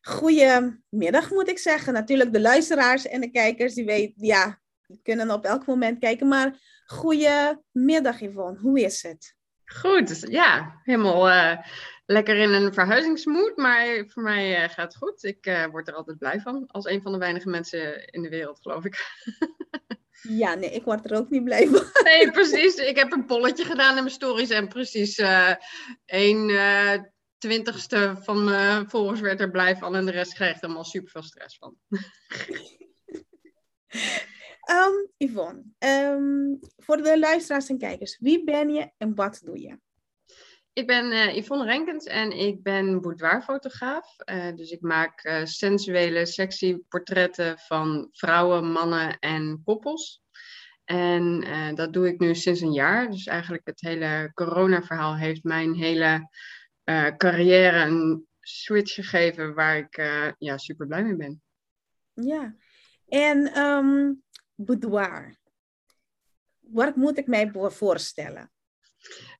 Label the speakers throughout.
Speaker 1: goedemiddag moet ik zeggen. Natuurlijk de luisteraars en de kijkers, die weten, ja, die kunnen op elk moment kijken. Maar goedemiddag Yvonne, hoe is het?
Speaker 2: Goed, ja, helemaal uh, lekker in een verhuizingsmoed, maar voor mij uh, gaat het goed. Ik uh, word er altijd blij van, als een van de weinige mensen in de wereld, geloof ik.
Speaker 1: Ja, nee, ik word er ook niet blij van.
Speaker 2: Nee, precies. Ik heb een polletje gedaan in mijn stories en precies één twintigste van mijn volgers werd er blij van en de rest krijgt er allemaal super veel stress van.
Speaker 1: um, Yvonne, um, voor de luisteraars en kijkers, wie ben je en wat doe je?
Speaker 2: Ik ben uh, Yvonne Renkens en ik ben boudoirfotograaf. Uh, dus ik maak uh, sensuele, sexy portretten van vrouwen, mannen en koppels. En dat doe ik nu sinds een jaar. Dus eigenlijk het hele corona-verhaal heeft mijn hele carrière een switch gegeven waar ik ja, super blij mee ben.
Speaker 1: Ja, en um, boudoir. Wat moet ik mij voorstellen?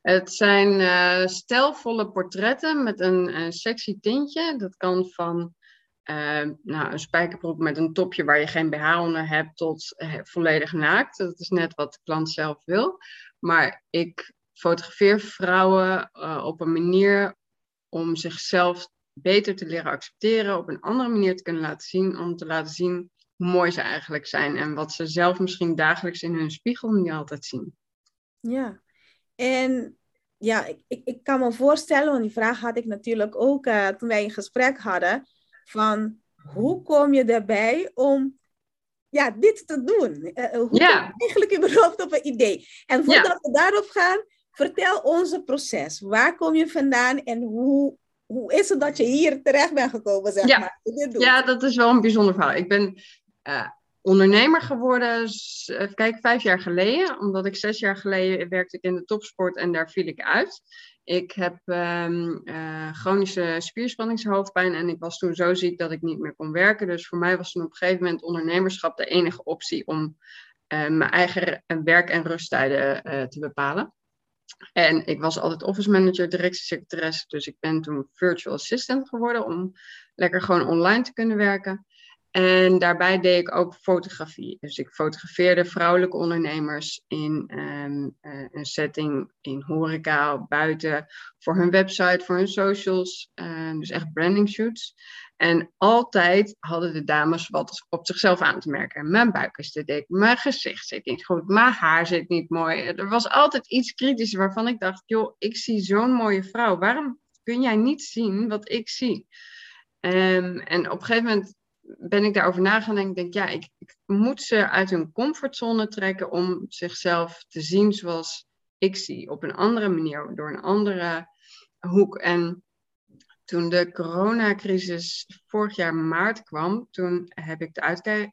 Speaker 2: Het zijn uh, stijlvolle portretten met een, een, sexy tintje. Dat kan van uh, nou, een spijkerbroek met een topje waar je geen BH onder hebt tot uh, volledig naakt. Dat is net wat de klant zelf wil. Maar ik fotografeer vrouwen op een manier om zichzelf beter te leren accepteren, op een andere manier te kunnen laten zien, om te laten zien hoe mooi ze eigenlijk zijn en wat ze zelf misschien dagelijks in hun spiegel niet altijd zien.
Speaker 1: Ja, en ja, ik, ik, ik kan me voorstellen, want die vraag had ik natuurlijk ook uh, toen wij een gesprek hadden, van hoe kom je daarbij om ja, dit te doen? Uh, hoe ja. kom je eigenlijk überhaupt op een idee? En voordat ja. we daarop gaan, vertel onze proces. Waar kom je vandaan en hoe, hoe is het dat je hier terecht bent gekomen, zeg
Speaker 2: ja.
Speaker 1: maar?
Speaker 2: Ja, dat is wel een bijzonder verhaal. Ik ben uh, ondernemer geworden, even kijken, vijf jaar geleden. Omdat ik zes jaar geleden werkte ik in de topsport en daar viel ik uit. Ik heb um, uh, chronische spierspanningshoofdpijn en ik was toen zo ziek dat ik niet meer kon werken. Dus voor mij was toen op een gegeven moment ondernemerschap de enige optie om uh, mijn eigen werk- en rusttijden uh, te bepalen. En ik was altijd office manager, directiesecretaresse, dus ik ben toen virtual assistant geworden om lekker gewoon online te kunnen werken. En daarbij deed ik ook fotografie. Dus ik fotografeerde vrouwelijke ondernemers in um, uh, een setting in horeca, buiten, voor hun website, voor hun socials. Uh, dus echt branding shoots. En altijd hadden de dames wat op zichzelf aan te merken. Mijn buik is te dik, mijn gezicht zit niet goed, mijn haar zit niet mooi. Er was altijd iets kritisch waarvan ik dacht, joh, ik zie zo'n mooie vrouw. Waarom kun jij niet zien wat ik zie? Um, en op een gegeven moment ben ik daarover nagedacht en denk, ja, ik, ik, moet ze uit hun comfortzone trekken om zichzelf te zien zoals ik zie. Op een andere manier, door een andere hoek. En toen de coronacrisis vorig jaar maart kwam, toen heb ik de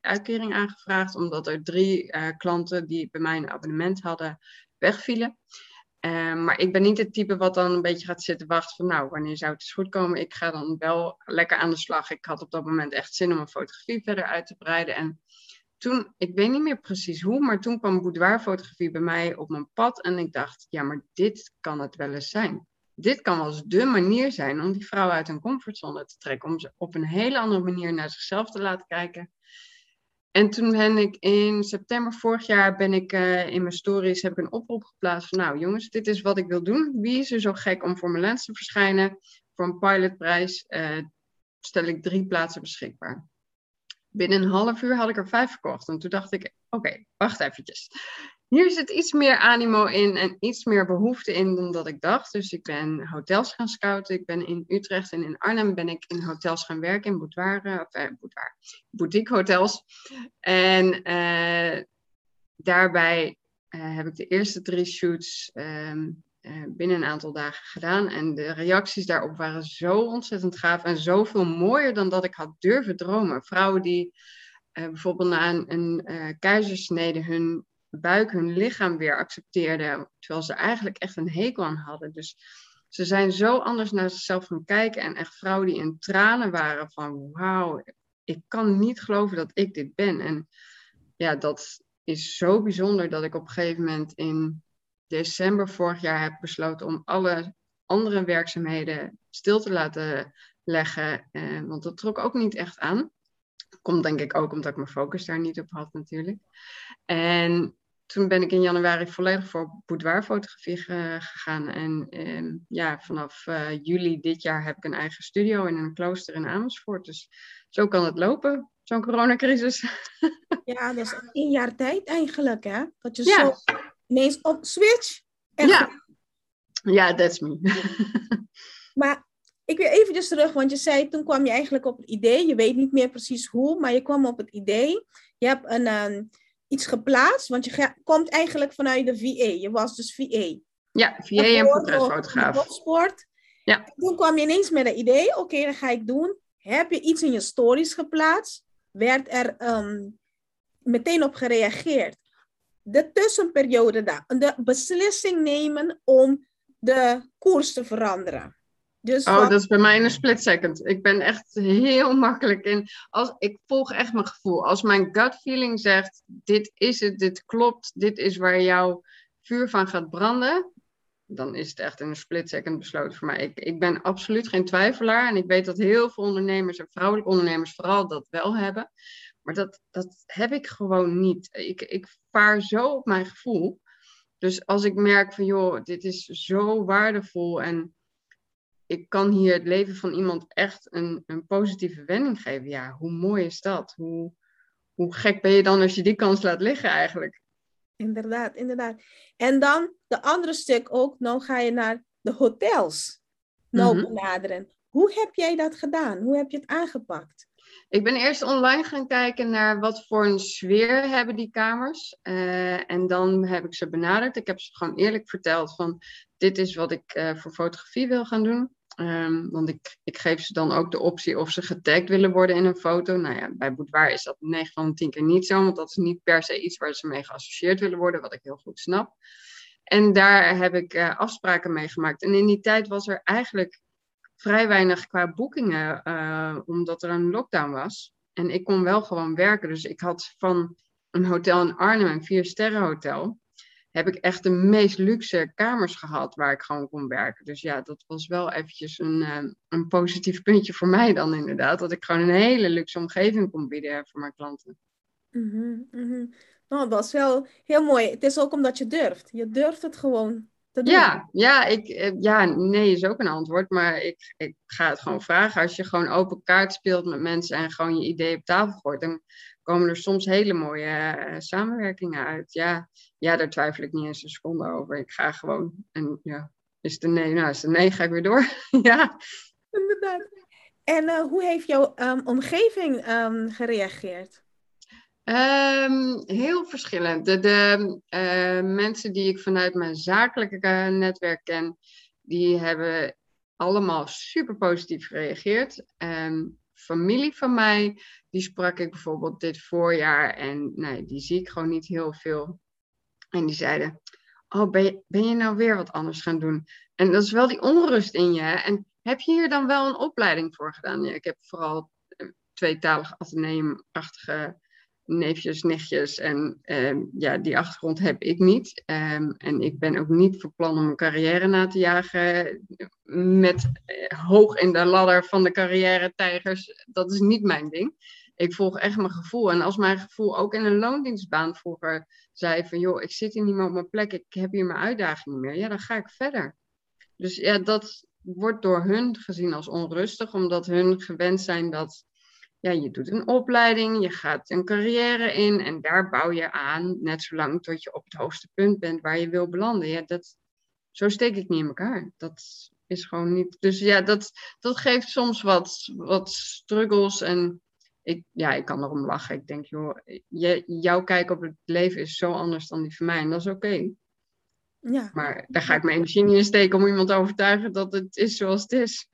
Speaker 2: uitkering aangevraagd, omdat er drie uh, klanten die bij mij een abonnement hadden wegvielen. Uh, maar ik ben niet het type wat dan een beetje gaat zitten wachten van nou, wanneer zou het eens goed komen? Ik ga dan wel lekker aan de slag. Ik had op dat moment echt zin om mijn fotografie verder uit te breiden. En toen, ik weet niet meer precies hoe, maar toen kwam boudoirfotografie bij mij op mijn pad. En ik dacht, ja, maar dit kan het wel eens zijn. Dit kan wel eens de manier zijn om die vrouw uit hun comfortzone te trekken. Om ze op een hele andere manier naar zichzelf te laten kijken. En toen ben ik in september vorig jaar ben ik uh, in mijn stories heb ik een oproep geplaatst van nou jongens, dit is wat ik wil doen. Wie is er zo gek om voor mijn lens te verschijnen? Voor een pilotprijs uh, stel ik drie plaatsen beschikbaar. Binnen een half uur had ik er vijf verkocht. En toen dacht ik, oké, wacht eventjes. Hier zit iets meer animo in en iets meer behoefte in dan dat ik dacht. Dus ik ben hotels gaan scouten. Ik ben in Utrecht en in Arnhem ben ik in hotels gaan werken, in of eh, boutique hotels. En uh, daarbij uh, heb ik de eerste drie shoots um, binnen een aantal dagen gedaan. En de reacties daarop waren zo ontzettend gaaf en zoveel mooier dan dat ik had durven dromen. Vrouwen die bijvoorbeeld na een, een keizersnede hun buik, hun lichaam weer accepteerden, terwijl ze eigenlijk echt een hekel aan hadden. Dus ze zijn zo anders naar zichzelf gaan kijken. En echt vrouwen die in tranen waren van wauw, ik kan niet geloven dat ik dit ben. En ja, dat is zo bijzonder dat ik op een gegeven moment in december vorig jaar heb besloten om alle andere werkzaamheden stil te laten leggen. Eh, want dat trok ook niet echt aan. Komt denk ik ook omdat ik mijn focus daar niet op had natuurlijk. En toen ben ik in januari volledig voor boudoirfotografie gegaan. En ehm, ja, vanaf uh, juli dit jaar heb ik een eigen studio in een klooster in Amersfoort. Dus zo kan het lopen, zo'n coronacrisis.
Speaker 1: Ja, dat is één jaar tijd eigenlijk, hè? Dat je zo ineens op switch. Ja,
Speaker 2: ja, that's me.
Speaker 1: maar ik wil even terug, want je zei toen kwam je eigenlijk op het idee. Je weet niet meer precies hoe, maar je kwam op het idee. Je hebt een... Um, iets geplaatst? Want je komt eigenlijk vanuit de VA. Je was dus VA.
Speaker 2: Ja, VA en portretfotograaf.
Speaker 1: Sport. Ja. toen kwam je ineens met een idee. Oké, dat ga ik doen. Heb je iets in je stories geplaatst? Werd er ehm, meteen op gereageerd? De tussenperiode daar. De beslissing nemen om de koers te veranderen.
Speaker 2: Dus oh, dat is bij mij een split second. Ik ben echt heel makkelijk in. Als, ik volg echt mijn gevoel. Als mijn gut feeling zegt: dit is het, dit klopt, dit is waar jouw vuur van gaat branden. Dan is het echt in een split second besloten voor mij. Ik, ik ben absoluut geen twijfelaar. En ik weet dat heel veel ondernemers en vrouwelijke ondernemers vooral dat wel hebben. Maar dat, dat heb ik gewoon niet. Ik, ik vaar zo op mijn gevoel. Dus als ik merk van joh, dit is zo waardevol en ik kan hier het leven van iemand echt een, een positieve wending geven. Ja, hoe mooi is dat? Hoe, hoe gek ben je dan als je die kans laat liggen eigenlijk?
Speaker 1: Inderdaad, inderdaad. En dan de andere stuk ook, nou ga je naar de hotels nou mhm. benaderen. Hoe heb jij dat gedaan? Hoe heb je het aangepakt?
Speaker 2: Ik ben eerst online gaan kijken naar wat voor een sfeer hebben die kamers. Uh, en dan heb ik ze benaderd. Ik heb ze gewoon eerlijk verteld van dit is wat ik uh, voor fotografie wil gaan doen. Um, want ik, ik geef ze dan ook de optie of ze getagd willen worden in een foto. Nou ja, bij Boudoir is dat 9 van de 10 keer niet zo, want dat is niet per se iets waar ze mee geassocieerd willen worden, wat ik heel goed snap. En daar heb ik uh, afspraken mee gemaakt. En in die tijd was er eigenlijk vrij weinig qua boekingen, uh, omdat er een lockdown was. En ik kon wel gewoon werken. Dus ik had van een hotel in Arnhem, een vier sterren hotel, heb ik echt de meest luxe kamers gehad waar ik gewoon kon werken. Dus ja, dat was wel eventjes een, uh, een positief puntje voor mij dan inderdaad. Dat ik gewoon een hele luxe omgeving kon bieden voor mijn klanten.
Speaker 1: Mm -hmm, Oh, dat is wel heel mooi. Het is ook omdat je durft. Je durft het gewoon
Speaker 2: Ja, ja, ik, eh, ja nee is ook een antwoord. Maar ik, ik ga het gewoon vragen. Als je gewoon open kaart speelt met mensen en gewoon je idee op tafel gooit, dan komen er soms hele mooie uh, samenwerkingen uit. Ja, ja, daar twijfel ik niet eens een seconde over. Ik ga gewoon, en ja, is het een nee? Nou, is het een nee, ga ik weer door. ja.
Speaker 1: Inderdaad. En uh, hoe heeft jouw um, omgeving um, gereageerd?
Speaker 2: Um, heel verschillend. De, de uh, mensen die ik vanuit mijn zakelijke netwerk ken, die hebben allemaal super positief gereageerd. Um, familie van mij, die sprak ik bijvoorbeeld dit voorjaar en nee, die zie ik gewoon niet heel veel. En die zeiden, oh, ben je, nou weer wat anders gaan doen? En dat is wel die onrust in je. En heb je hier dan wel een opleiding voor gedaan? Ja, ik heb vooral tweetalig ateneumachtige neefjes, nichtjes. En ehm, ja, die achtergrond heb ik niet. Um, en ik ben ook niet van plan om een carrière na te jagen met eh, hoog in de ladder van de carrière tijgers. Dat is niet mijn ding. Ik volg echt mijn gevoel. En als mijn gevoel ook in een loondienstbaan vroeger zei van... joh, ik zit hier niet meer op mijn plek, ik heb hier mijn uitdaging niet meer. Ja, dan ga ik verder. Dus ja, dat wordt door hun gezien als onrustig, omdat hun gewend zijn dat ja, je doet een opleiding, je gaat een carrière in en daar bouw je aan, net zolang tot je op het hoogste punt bent waar je wil belanden. Ja, dat, zo steek ik niet in elkaar. Dat is gewoon niet. Dus ja, dat, dat geeft soms wat, wat struggles. En ik, ja, ik kan erom lachen. Ik denk, joh, je, jouw kijk op het leven is zo anders dan die van mij. En dat is oké.
Speaker 1: Ja.
Speaker 2: Maar daar ga ik mijn energie niet in steken om iemand te overtuigen dat het is zoals het is.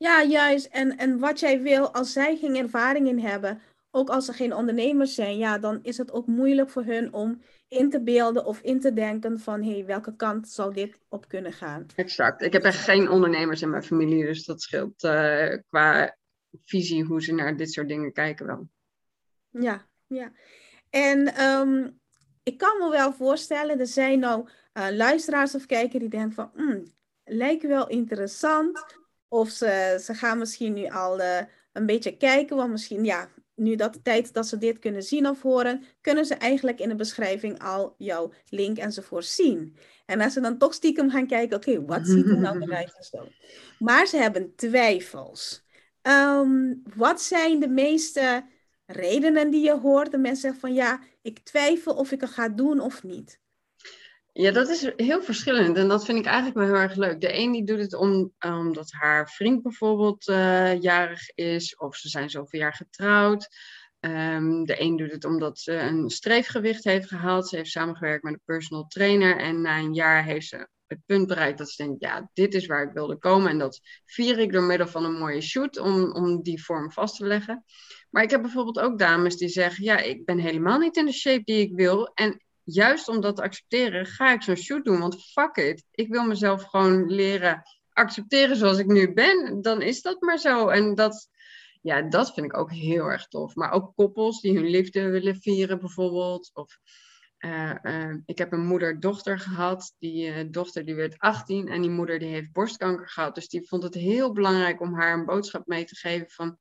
Speaker 1: Ja, juist. En, en wat jij wil, als zij geen ervaring in hebben, ook als ze geen ondernemers zijn, ja, dan is het ook moeilijk voor hun om in te beelden of in te denken van, hé, hey, welke kant zou dit op kunnen gaan?
Speaker 2: Exact. Ik heb echt geen ondernemers in mijn familie, dus dat scheelt uh, qua visie hoe ze naar dit soort dingen kijken wel.
Speaker 1: Ja, ja. En um, ik kan me wel voorstellen, er zijn nou uh, luisteraars of kijkers die denken van, mm, lijkt wel interessant. Of ze, ze gaan misschien nu al uh, een beetje kijken, want misschien, ja, nu dat de tijd dat ze dit kunnen zien of horen, kunnen ze eigenlijk in de beschrijving al jouw link enzovoort zien. En als ze dan toch stiekem gaan kijken, oké, wat ziet er nou eruit en zo. Maar ze hebben twijfels. Um, wat zijn de meeste redenen die je hoort? De mensen zeggen van ja, ik twijfel of ik het ga doen of niet.
Speaker 2: Ja, dat is heel verschillend en dat vind ik eigenlijk wel heel erg leuk. De een die doet het om, omdat haar vriend bijvoorbeeld uh, jarig is of ze zijn zoveel jaar getrouwd. Um, de een doet het omdat ze een streefgewicht heeft gehaald. Ze heeft samengewerkt met een personal trainer en na een jaar heeft ze het punt bereikt dat ze denkt, ja, dit is waar ik wilde komen. En dat vier ik door middel van een mooie shoot om, om die vorm vast te leggen. Maar ik heb bijvoorbeeld ook dames die zeggen, ja, ik ben helemaal niet in de shape die ik wil. En juist om dat te accepteren, ga ik zo'n shoot doen. Want fuck it, ik wil mezelf gewoon leren accepteren zoals ik nu ben. Dan is dat maar zo. En dat, ja, dat vind ik ook heel erg tof. Maar ook koppels die hun liefde willen vieren bijvoorbeeld. Of uh, uh, ik heb een moeder-dochter gehad. Die uh, dochter die werd 18 en die moeder die heeft borstkanker gehad. Dus die vond het heel belangrijk om haar een boodschap mee te geven van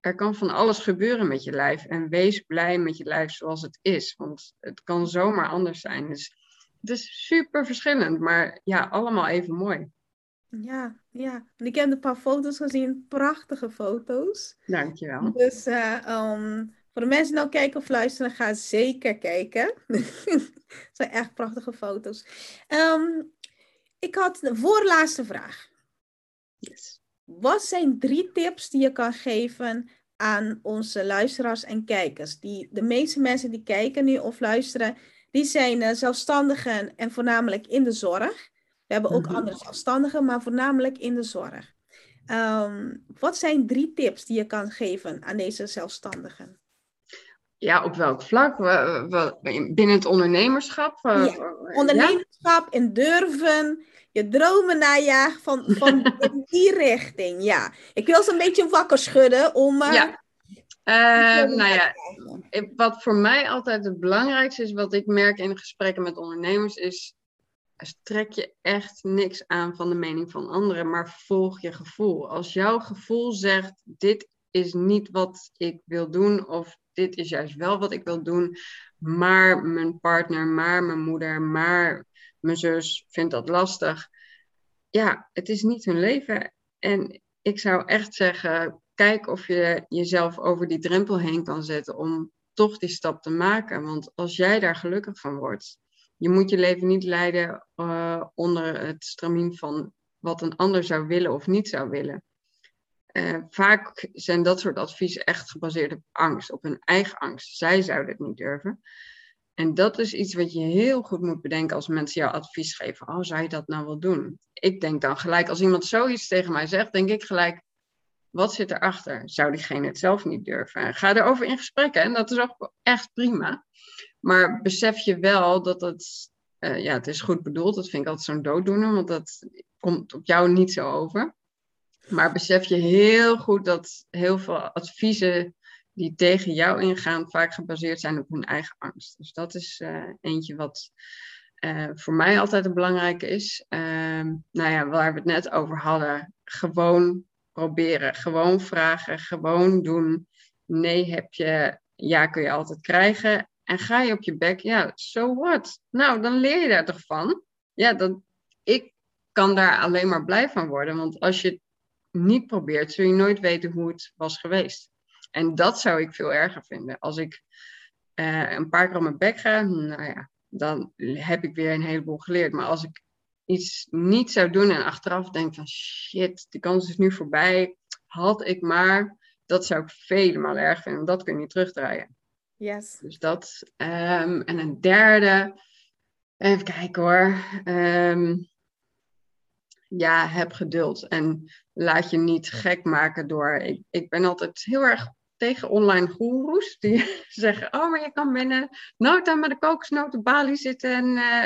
Speaker 2: er kan van alles gebeuren met je lijf. En wees blij met je lijf zoals het is. Want het kan zomaar anders zijn. Dus het is super verschillend, maar ja, allemaal even mooi.
Speaker 1: Ja, ja. Ik heb een paar foto's gezien. Prachtige foto's.
Speaker 2: Dankjewel.
Speaker 1: Dus um, voor de mensen die nou kijken of luisteren, ga zeker kijken. Het zijn echt prachtige foto's. Um, ik had de voorlaatste vraag.
Speaker 2: Yes.
Speaker 1: Wat zijn drie tips die je kan geven aan onze luisteraars en kijkers? Die, de meeste mensen die kijken nu of luisteren, die zijn uh, zelfstandigen en voornamelijk in de zorg. We hebben ook mm -hmm. andere zelfstandigen, maar voornamelijk in de zorg. Um, wat zijn drie tips die je kan geven aan deze zelfstandigen?
Speaker 2: Ja, op welk vlak? Binnen het ondernemerschap?
Speaker 1: Ja, ondernemerschap en durven je dromen najagen van, van die richting. Ja, ik wil ze een beetje wakker schudden om. Uh,
Speaker 2: ja. Uh, nou ja, wat voor mij altijd het belangrijkste is, wat ik merk in gesprekken met ondernemers, is trek je echt niks aan van de mening van anderen, maar volg je gevoel. Als jouw gevoel zegt, dit is niet wat ik wil doen, of dit is juist wel wat ik wil doen, maar mijn partner, maar mijn moeder, maar mijn zus vindt dat lastig. Ja, het is niet hun leven. En ik zou echt zeggen, kijk of je jezelf over die drempel heen kan zetten om toch die stap te maken. Want als jij daar gelukkig van wordt, je moet je leven niet leiden uh, onder het stramien van wat een ander zou willen of niet zou willen. Uh, vaak zijn dat soort adviezen echt gebaseerd op angst, op hun eigen angst. Zij zouden het niet durven. En dat is iets wat je heel goed moet bedenken als mensen jou advies geven. Oh, zou je dat nou wel doen? Ik denk dan gelijk, als iemand zoiets tegen mij zegt, denk ik gelijk, wat zit erachter? Zou diegene het zelf niet durven? Ga erover in gesprek en dat is ook echt prima. Maar besef je wel dat het, uh, ja, het is goed bedoeld. Dat vind ik altijd zo'n dooddoener, want dat komt op jou niet zo over. Maar besef je heel goed dat heel veel adviezen die tegen jou ingaan vaak gebaseerd zijn op hun eigen angst. Dus dat is uh, eentje wat uh, voor mij altijd een belangrijke is. Uh, nou ja, waar we het net over hadden, gewoon proberen, gewoon vragen, gewoon doen. Nee heb je, ja kun je altijd krijgen. En ga je op je bek, ja, so what? Nou, dan leer je daar toch van? Ja, dan, ik kan daar alleen maar blij van worden. Want als je niet probeert, zul je nooit weten hoe het was geweest. En dat zou ik veel erger vinden. Als ik uh, een paar keer op mijn bek ga, nou ja, dan heb ik weer een heleboel geleerd. Maar als ik iets niet zou doen en achteraf denk van shit, die kans is nu voorbij, had ik maar, dat zou ik vele malen erg vinden. Dat kun je niet terugdraaien.
Speaker 1: Yes.
Speaker 2: Dus dat. Um, en een derde, Even kijken hoor. Ehm, ja, heb geduld en laat je niet gek maken door. Ik, ik ben altijd heel erg tegen online goeroes die zeggen: Oh, maar je kan binnen nood met de kokosnoten balie zitten en uh,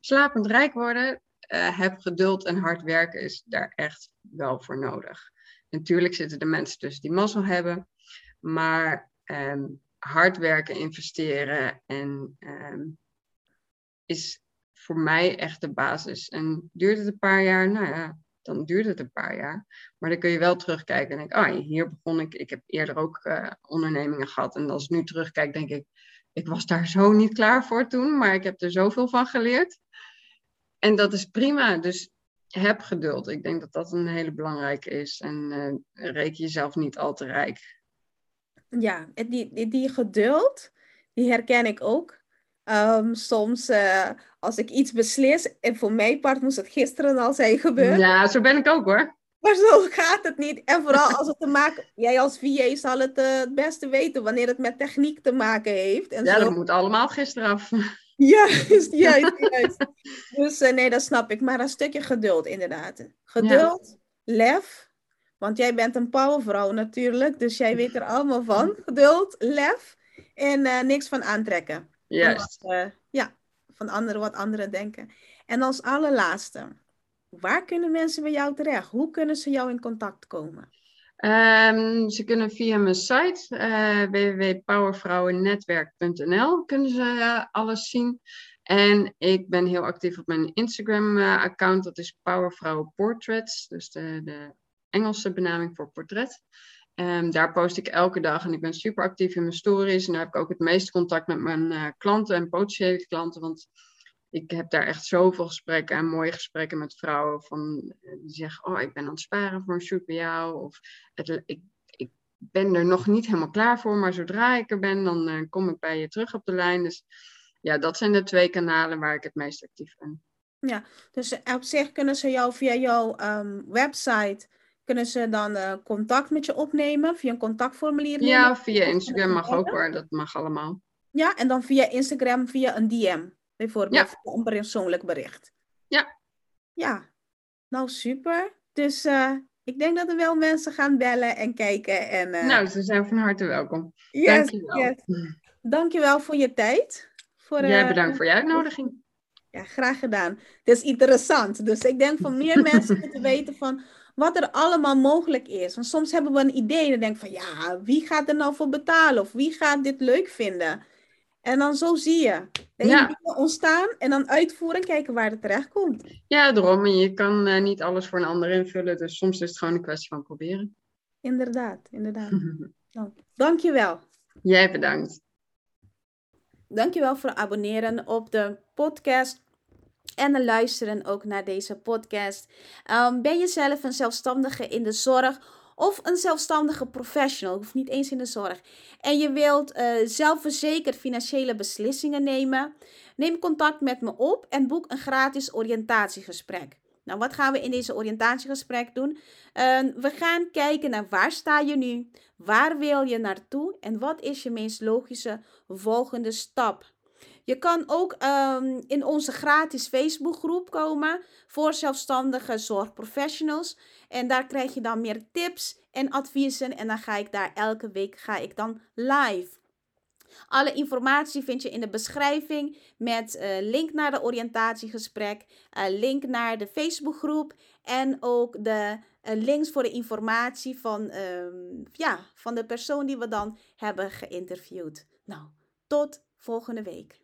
Speaker 2: slapend rijk worden. Uh, heb geduld en hard werken is daar echt wel voor nodig. Natuurlijk zitten er mensen tussen die mazzel hebben, maar um, hard werken, investeren en um, is voor mij echt de basis. En duurt het een paar jaar? Nou ja, dan duurt het een paar jaar. Maar dan kun je wel terugkijken en denk, ah, hier begon ik. Ik heb eerder ook uh, ondernemingen gehad. En als ik nu terugkijk, denk ik, ik was daar zo niet klaar voor toen, maar ik heb er zoveel van geleerd. En dat is prima. Dus heb geduld. Ik denk dat dat een hele belangrijke is. En uh, reken jezelf niet al te rijk.
Speaker 1: Ja, die, die, die geduld, die herken ik ook. Um, soms uh, als ik iets beslis, en voor mijn part moest het gisteren al zijn gebeurd.
Speaker 2: Ja, zo ben ik ook hoor.
Speaker 1: Maar zo gaat het niet. En vooral als het te maken... Jij als VA zal het uh, het beste weten wanneer het met techniek te maken heeft. En
Speaker 2: ja,
Speaker 1: zo.
Speaker 2: dat moet allemaal gisteren af.
Speaker 1: Juist, juist, juist. dus uh, nee, dat snap ik. Maar een stukje geduld inderdaad. Geduld, ja. lef. Want jij bent een powervrouw natuurlijk. Dus jij weet er allemaal van. Geduld, lef. En uh, niks van aantrekken.
Speaker 2: Juist.
Speaker 1: Van wat, ja, van anderen wat anderen denken. En als allerlaatste, waar kunnen mensen bij jou terecht? Hoe kunnen ze jou in contact komen?
Speaker 2: Um, ze kunnen via mijn site uh, www.powervrouwennetwerk.nl kunnen ze uh, alles zien. En ik ben heel actief op mijn Instagram-account. dat is Powervrouwen Portraits. Dus de, de Engelse benaming voor portret. Um, daar post ik elke dag en ik ben super actief in mijn stories. En daar heb ik ook het meeste contact met mijn uh, klanten en potentiële klanten. Want ik heb daar echt zoveel gesprekken en mooie gesprekken met vrouwen. Van, die zeggen, oh, ik ben aan het sparen voor een shoot bij jou. Of het, ik, ik ben er nog niet helemaal klaar voor, maar zodra ik er ben, dan uh, kom ik bij je terug op de lijn. Dus ja, dat zijn de twee kanalen waar ik het meest actief ben.
Speaker 1: Ja, dus op zich kunnen ze jou via jouw um, website kunnen ze dan uh, contact met je opnemen via een contactformulier? Nemen?
Speaker 2: Ja, via Instagram mag ook hoor, dat mag allemaal.
Speaker 1: Ja, en dan via Instagram via een DM, bijvoorbeeld, ja. een persoonlijk bericht.
Speaker 2: Ja.
Speaker 1: Ja, nou super. Dus uh, ik denk dat er wel mensen gaan bellen en kijken. En, uh...
Speaker 2: Nou, ze zijn van harte welkom.
Speaker 1: Yes, Dankjewel. Yes. Dankjewel voor je tijd. Voor,
Speaker 2: Jij bedankt voor je uitnodiging.
Speaker 1: Ja, graag gedaan. Het is interessant. Dus ik denk van meer mensen moeten weten van wat er allemaal mogelijk is. Want soms hebben we een idee en dan denk van ja, wie gaat er nou voor betalen? Of wie gaat dit leuk vinden? En dan zo zie je. Dan ja. dingen ontstaan en dan uitvoeren en kijken waar het terecht komt.
Speaker 2: Ja, daarom. En je kan uh, niet alles voor een ander invullen. Dus soms is het gewoon een kwestie van proberen.
Speaker 1: Inderdaad, inderdaad. nou, dankjewel.
Speaker 2: Jij bedankt.
Speaker 1: Dankjewel voor het abonneren op de podcast en luisteren ook naar deze podcast. Um, ben je zelf een zelfstandige in de zorg of een zelfstandige professional, hoeft niet eens in de zorg, en je wilt uh, zelfverzekerd financiële beslissingen nemen? Neem contact met me op en boek een gratis oriëntatiegesprek. Nou, wat gaan we in deze oriëntatiegesprek doen? Uh, we gaan kijken naar waar sta je nu, waar wil je naartoe en wat is je meest logische volgende stap. Je kan ook um, in onze gratis Facebookgroep komen voor zelfstandige zorgprofessionals. En daar krijg je dan meer tips en adviezen. En dan ga ik daar elke week ga ik dan live. Alle informatie vind je in de beschrijving met uh, link naar de oriëntatiegesprek, uh, link naar de Facebookgroep en ook de uh, links voor de informatie van, um, ja, van de persoon die we dan hebben geïnterviewd. Nou, tot volgende week.